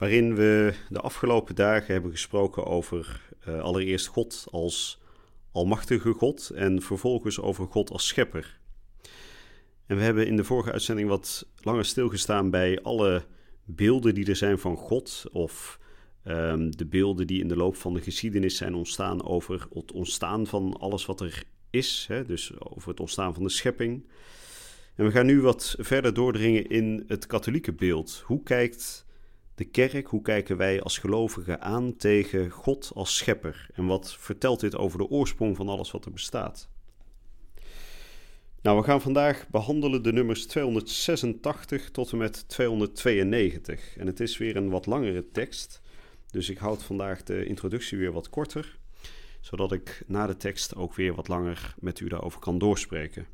waarin we de afgelopen dagen hebben gesproken over uh, allereerst God als almachtige God en vervolgens over God als schepper. En we hebben in de vorige uitzending wat langer stilgestaan bij alle beelden die er zijn van God of um, de beelden die in de loop van de geschiedenis zijn ontstaan over het ontstaan van alles wat er is, hè, dus over het ontstaan van de schepping. En we gaan nu wat verder doordringen in het katholieke beeld. Hoe kijkt de kerk, hoe kijken wij als gelovigen aan tegen God als schepper? En wat vertelt dit over de oorsprong van alles wat er bestaat? Nou, we gaan vandaag behandelen de nummers 286 tot en met 292. En het is weer een wat langere tekst, dus ik houd vandaag de introductie weer wat korter, zodat ik na de tekst ook weer wat langer met u daarover kan doorspreken.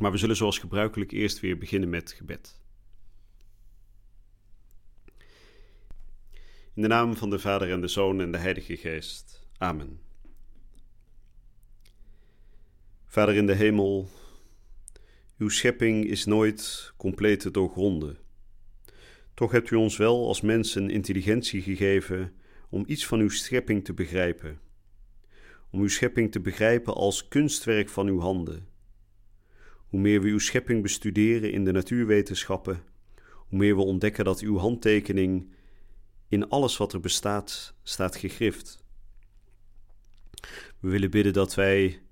Maar we zullen zoals gebruikelijk eerst weer beginnen met gebed. In de naam van de Vader en de Zoon en de Heilige Geest. Amen. Vader in de hemel, uw schepping is nooit compleet te doorgronden. Toch hebt u ons wel als mensen intelligentie gegeven om iets van uw schepping te begrijpen. Om uw schepping te begrijpen als kunstwerk van uw handen. Hoe meer we uw schepping bestuderen in de natuurwetenschappen, hoe meer we ontdekken dat uw handtekening in alles wat er bestaat, staat gegrift. We willen bidden dat wij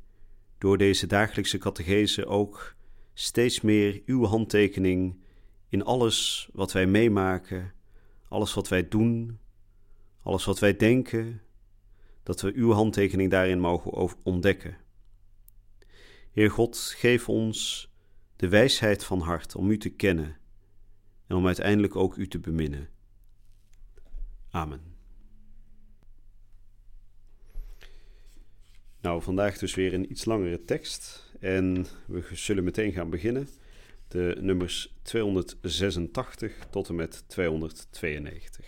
door deze dagelijkse catechese ook steeds meer uw handtekening in alles wat wij meemaken, alles wat wij doen, alles wat wij denken, dat we uw handtekening daarin mogen ontdekken. Heer God, geef ons de wijsheid van hart om u te kennen en om uiteindelijk ook u te beminnen. Amen. Nou, vandaag dus weer een iets langere tekst en we zullen meteen gaan beginnen. De nummers 286 tot en met 292.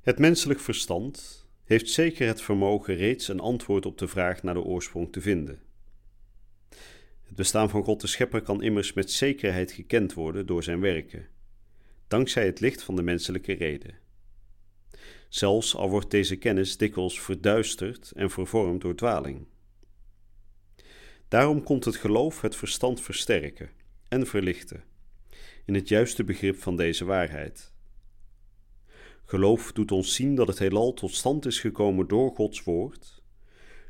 Het menselijk verstand heeft zeker het vermogen reeds een antwoord op de vraag naar de oorsprong te vinden. Het bestaan van God de Schepper kan immers met zekerheid gekend worden door zijn werken dankzij het licht van de menselijke reden. Zelfs al wordt deze kennis dikwijls verduisterd en vervormd door dwaling. Daarom komt het geloof het verstand versterken en verlichten in het juiste begrip van deze waarheid. Geloof doet ons zien dat het heelal tot stand is gekomen door Gods woord,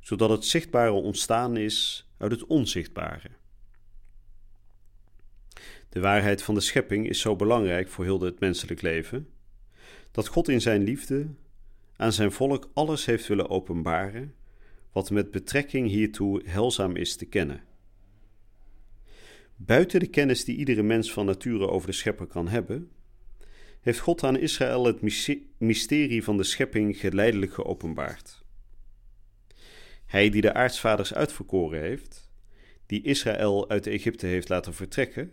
zodat het zichtbare ontstaan is uit het onzichtbare. De waarheid van de schepping is zo belangrijk voor heel het menselijk leven, dat God in zijn liefde aan zijn volk alles heeft willen openbaren wat met betrekking hiertoe helzaam is te kennen. Buiten de kennis die iedere mens van nature over de schepper kan hebben, heeft God aan Israël het mysterie van de schepping geleidelijk geopenbaard. Hij die de aartsvaders uitverkoren heeft, die Israël uit Egypte heeft laten vertrekken,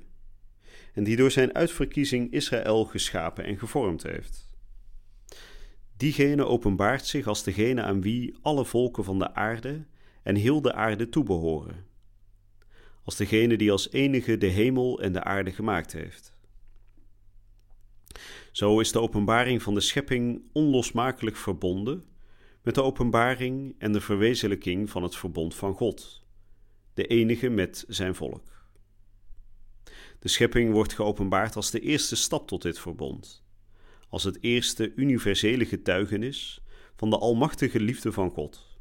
en die door zijn uitverkiezing Israël geschapen en gevormd heeft. Diegene openbaart zich als degene aan wie alle volken van de aarde en heel de aarde toebehoren, als degene die als enige de hemel en de aarde gemaakt heeft. Zo is de openbaring van de schepping onlosmakelijk verbonden met de openbaring en de verwezenlijking van het verbond van God, de enige met zijn volk. De schepping wordt geopenbaard als de eerste stap tot dit verbond, als het eerste universele getuigenis van de almachtige liefde van God.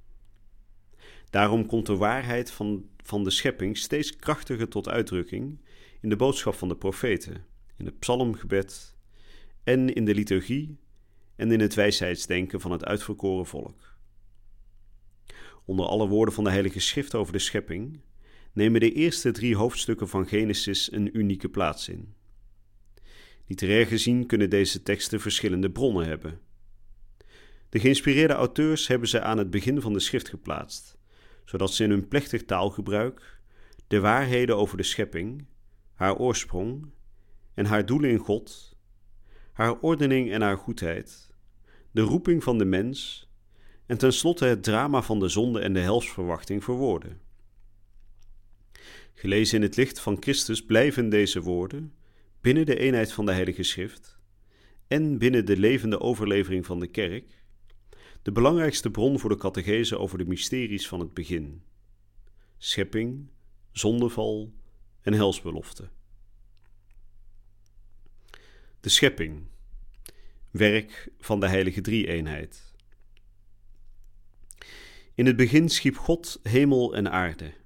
Daarom komt de waarheid van, van de schepping steeds krachtiger tot uitdrukking in de boodschap van de profeten, in het psalmgebed en in de liturgie en in het wijsheidsdenken van het uitverkoren volk. Onder alle woorden van de Heilige Schrift over de schepping nemen de eerste drie hoofdstukken van Genesis een unieke plaats in. Literair gezien kunnen deze teksten verschillende bronnen hebben. De geïnspireerde auteurs hebben ze aan het begin van de schrift geplaatst, zodat ze in hun plechtig taalgebruik de waarheden over de schepping, haar oorsprong en haar doelen in God, haar ordening en haar goedheid, de roeping van de mens en tenslotte het drama van de zonde en de helsverwachting verwoorden. Gelezen in het licht van Christus blijven deze woorden, binnen de eenheid van de Heilige Schrift en binnen de levende overlevering van de Kerk, de belangrijkste bron voor de catechese over de mysteries van het begin: schepping, zondeval en helsbelofte. De schepping, werk van de Heilige Drie-eenheid. In het begin schiep God hemel en aarde.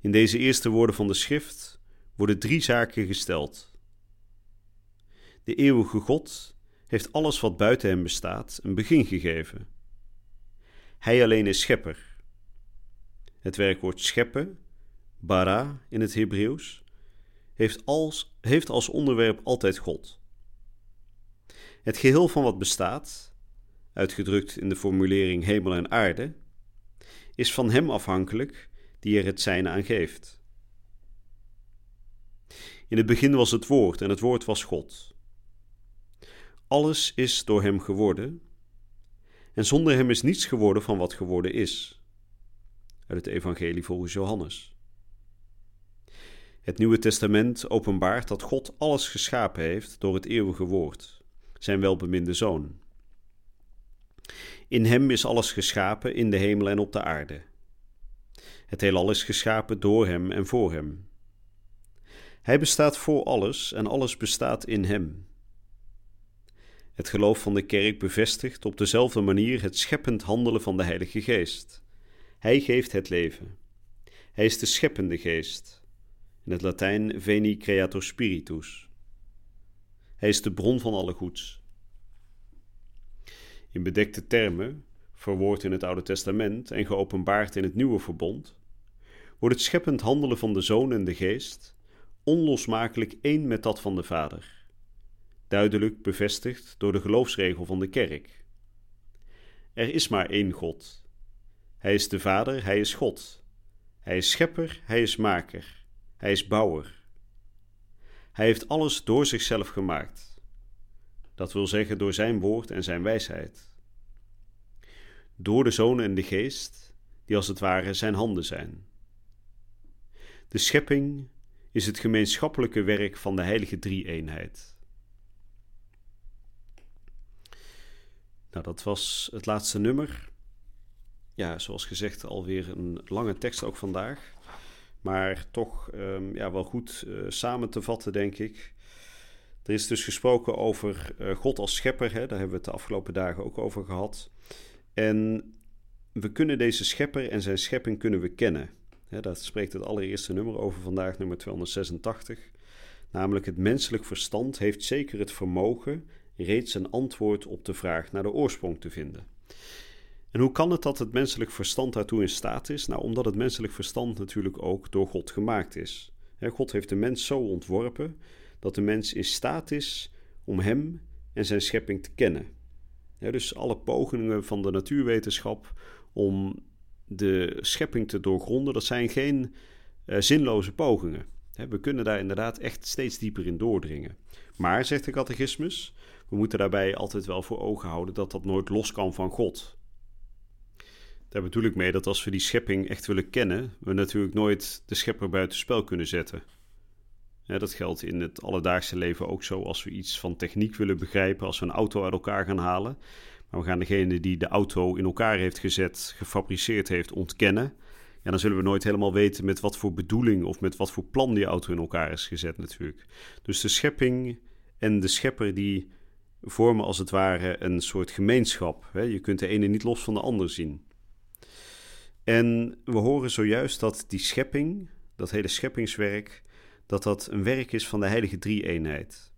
In deze eerste woorden van de schrift worden drie zaken gesteld. De eeuwige God heeft alles wat buiten hem bestaat een begin gegeven. Hij alleen is schepper. Het werkwoord scheppen, bara in het Hebreeuws, heeft als, heeft als onderwerp altijd God. Het geheel van wat bestaat, uitgedrukt in de formulering hemel en aarde, is van Hem afhankelijk die er het zijne aan geeft. In het begin was het Woord en het Woord was God. Alles is door Hem geworden en zonder Hem is niets geworden van wat geworden is. Uit het Evangelie volgens Johannes. Het Nieuwe Testament openbaart dat God alles geschapen heeft door het eeuwige Woord, zijn welbeminde Zoon. In Hem is alles geschapen in de hemel en op de aarde. Het heelal is geschapen door Hem en voor Hem. Hij bestaat voor alles en alles bestaat in Hem. Het geloof van de kerk bevestigt op dezelfde manier het scheppend handelen van de Heilige Geest. Hij geeft het leven. Hij is de scheppende geest. In het Latijn veni creator spiritus. Hij is de bron van alle goeds. In bedekte termen, verwoord in het Oude Testament en geopenbaard in het Nieuwe Verbond, wordt het scheppend handelen van de Zoon en de Geest onlosmakelijk één met dat van de Vader, duidelijk bevestigd door de geloofsregel van de Kerk. Er is maar één God. Hij is de Vader, Hij is God. Hij is schepper, Hij is maker, Hij is bouwer. Hij heeft alles door zichzelf gemaakt. Dat wil zeggen door Zijn woord en Zijn wijsheid. Door de Zoon en de Geest, die als het ware Zijn handen zijn. De schepping is het gemeenschappelijke werk van de heilige drie-eenheid. Nou, dat was het laatste nummer. Ja, zoals gezegd, alweer een lange tekst ook vandaag. Maar toch um, ja, wel goed uh, samen te vatten, denk ik. Er is dus gesproken over uh, God als schepper. Hè? Daar hebben we het de afgelopen dagen ook over gehad. En we kunnen deze schepper en zijn schepping kunnen we kennen. Ja, daar spreekt het allereerste nummer over vandaag, nummer 286. Namelijk het menselijk verstand heeft zeker het vermogen reeds een antwoord op de vraag naar de oorsprong te vinden. En hoe kan het dat het menselijk verstand daartoe in staat is? Nou, omdat het menselijk verstand natuurlijk ook door God gemaakt is. God heeft de mens zo ontworpen dat de mens in staat is om hem en zijn schepping te kennen. dus alle pogingen van de natuurwetenschap om de schepping te doorgronden, dat zijn geen uh, zinloze pogingen. we kunnen daar inderdaad echt steeds dieper in doordringen. Maar, zegt de catechismus, we moeten daarbij altijd wel voor ogen houden dat dat nooit los kan van God. Daar bedoel ik mee dat als we die schepping echt willen kennen, we natuurlijk nooit de schepper buitenspel kunnen zetten. dat geldt in het alledaagse leven ook zo als we iets van techniek willen begrijpen, als we een auto uit elkaar gaan halen. Maar we gaan degene die de auto in elkaar heeft gezet, gefabriceerd heeft, ontkennen. Ja, dan zullen we nooit helemaal weten met wat voor bedoeling of met wat voor plan die auto in elkaar is gezet natuurlijk. Dus de schepping en de schepper die vormen als het ware een soort gemeenschap. Je kunt de ene niet los van de ander zien. En we horen zojuist dat die schepping, dat hele scheppingswerk, dat dat een werk is van de heilige drie-eenheid.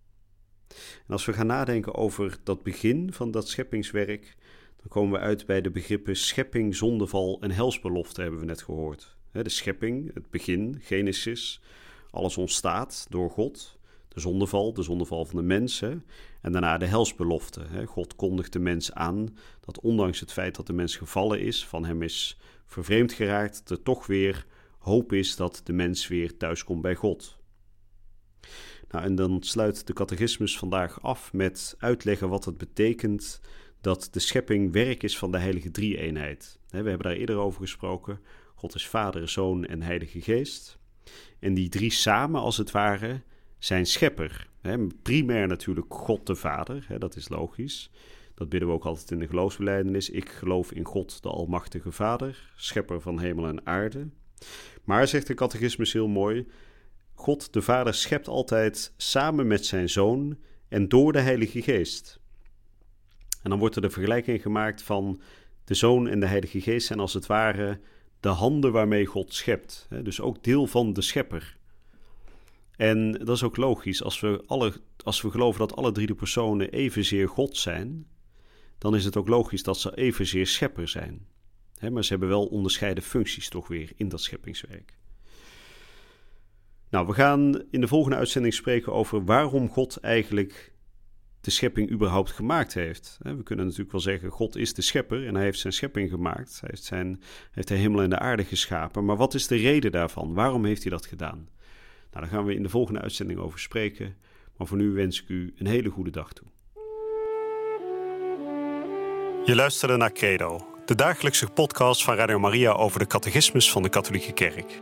En als we gaan nadenken over dat begin van dat scheppingswerk, dan komen we uit bij de begrippen schepping, zondeval en helsbelofte, hebben we net gehoord. De schepping, het begin, Genesis, alles ontstaat door God. de zondeval, de zondeval van de mensen. En daarna de helsbelofte. God kondigt de mens aan dat ondanks het feit dat de mens gevallen is, van hem is vervreemd geraakt, er toch weer hoop is dat de mens weer thuiskomt bij God. Nou, en dan sluit de catechismus vandaag af met uitleggen wat het betekent dat de schepping werk is van de heilige drie-eenheid. We hebben daar eerder over gesproken. God is Vader, Zoon en Heilige Geest. En die drie samen, als het ware, zijn schepper. Primair natuurlijk God de Vader, dat is logisch. Dat bidden we ook altijd in de geloofsbelijdenis. Ik geloof in God, de Almachtige Vader, schepper van hemel en aarde. Maar, zegt de catechismus heel mooi, God de Vader schept altijd samen met zijn Zoon en door de Heilige Geest. En dan wordt er de vergelijking gemaakt van de Zoon en de Heilige Geest zijn als het ware de handen waarmee God schept. Dus ook deel van de schepper. En dat is ook logisch. Als we, alle, als we geloven dat alle drie de personen evenzeer God zijn, dan is het ook logisch dat ze evenzeer schepper zijn. maar ze hebben wel onderscheiden functies toch weer in dat scheppingswerk. Nou, we gaan in de volgende uitzending spreken over waarom God eigenlijk de schepping überhaupt gemaakt heeft. We kunnen natuurlijk wel zeggen, God is de schepper en hij heeft zijn schepping gemaakt. Hij heeft, zijn, heeft de hemel en de aarde geschapen. Maar wat is de reden daarvan? Waarom heeft hij dat gedaan? Nou, daar gaan we in de volgende uitzending over spreken. Maar voor nu wens ik u een hele goede dag toe. Je luisterde naar Credo, de dagelijkse podcast van Radio Maria over de catechismus van de Katholieke Kerk.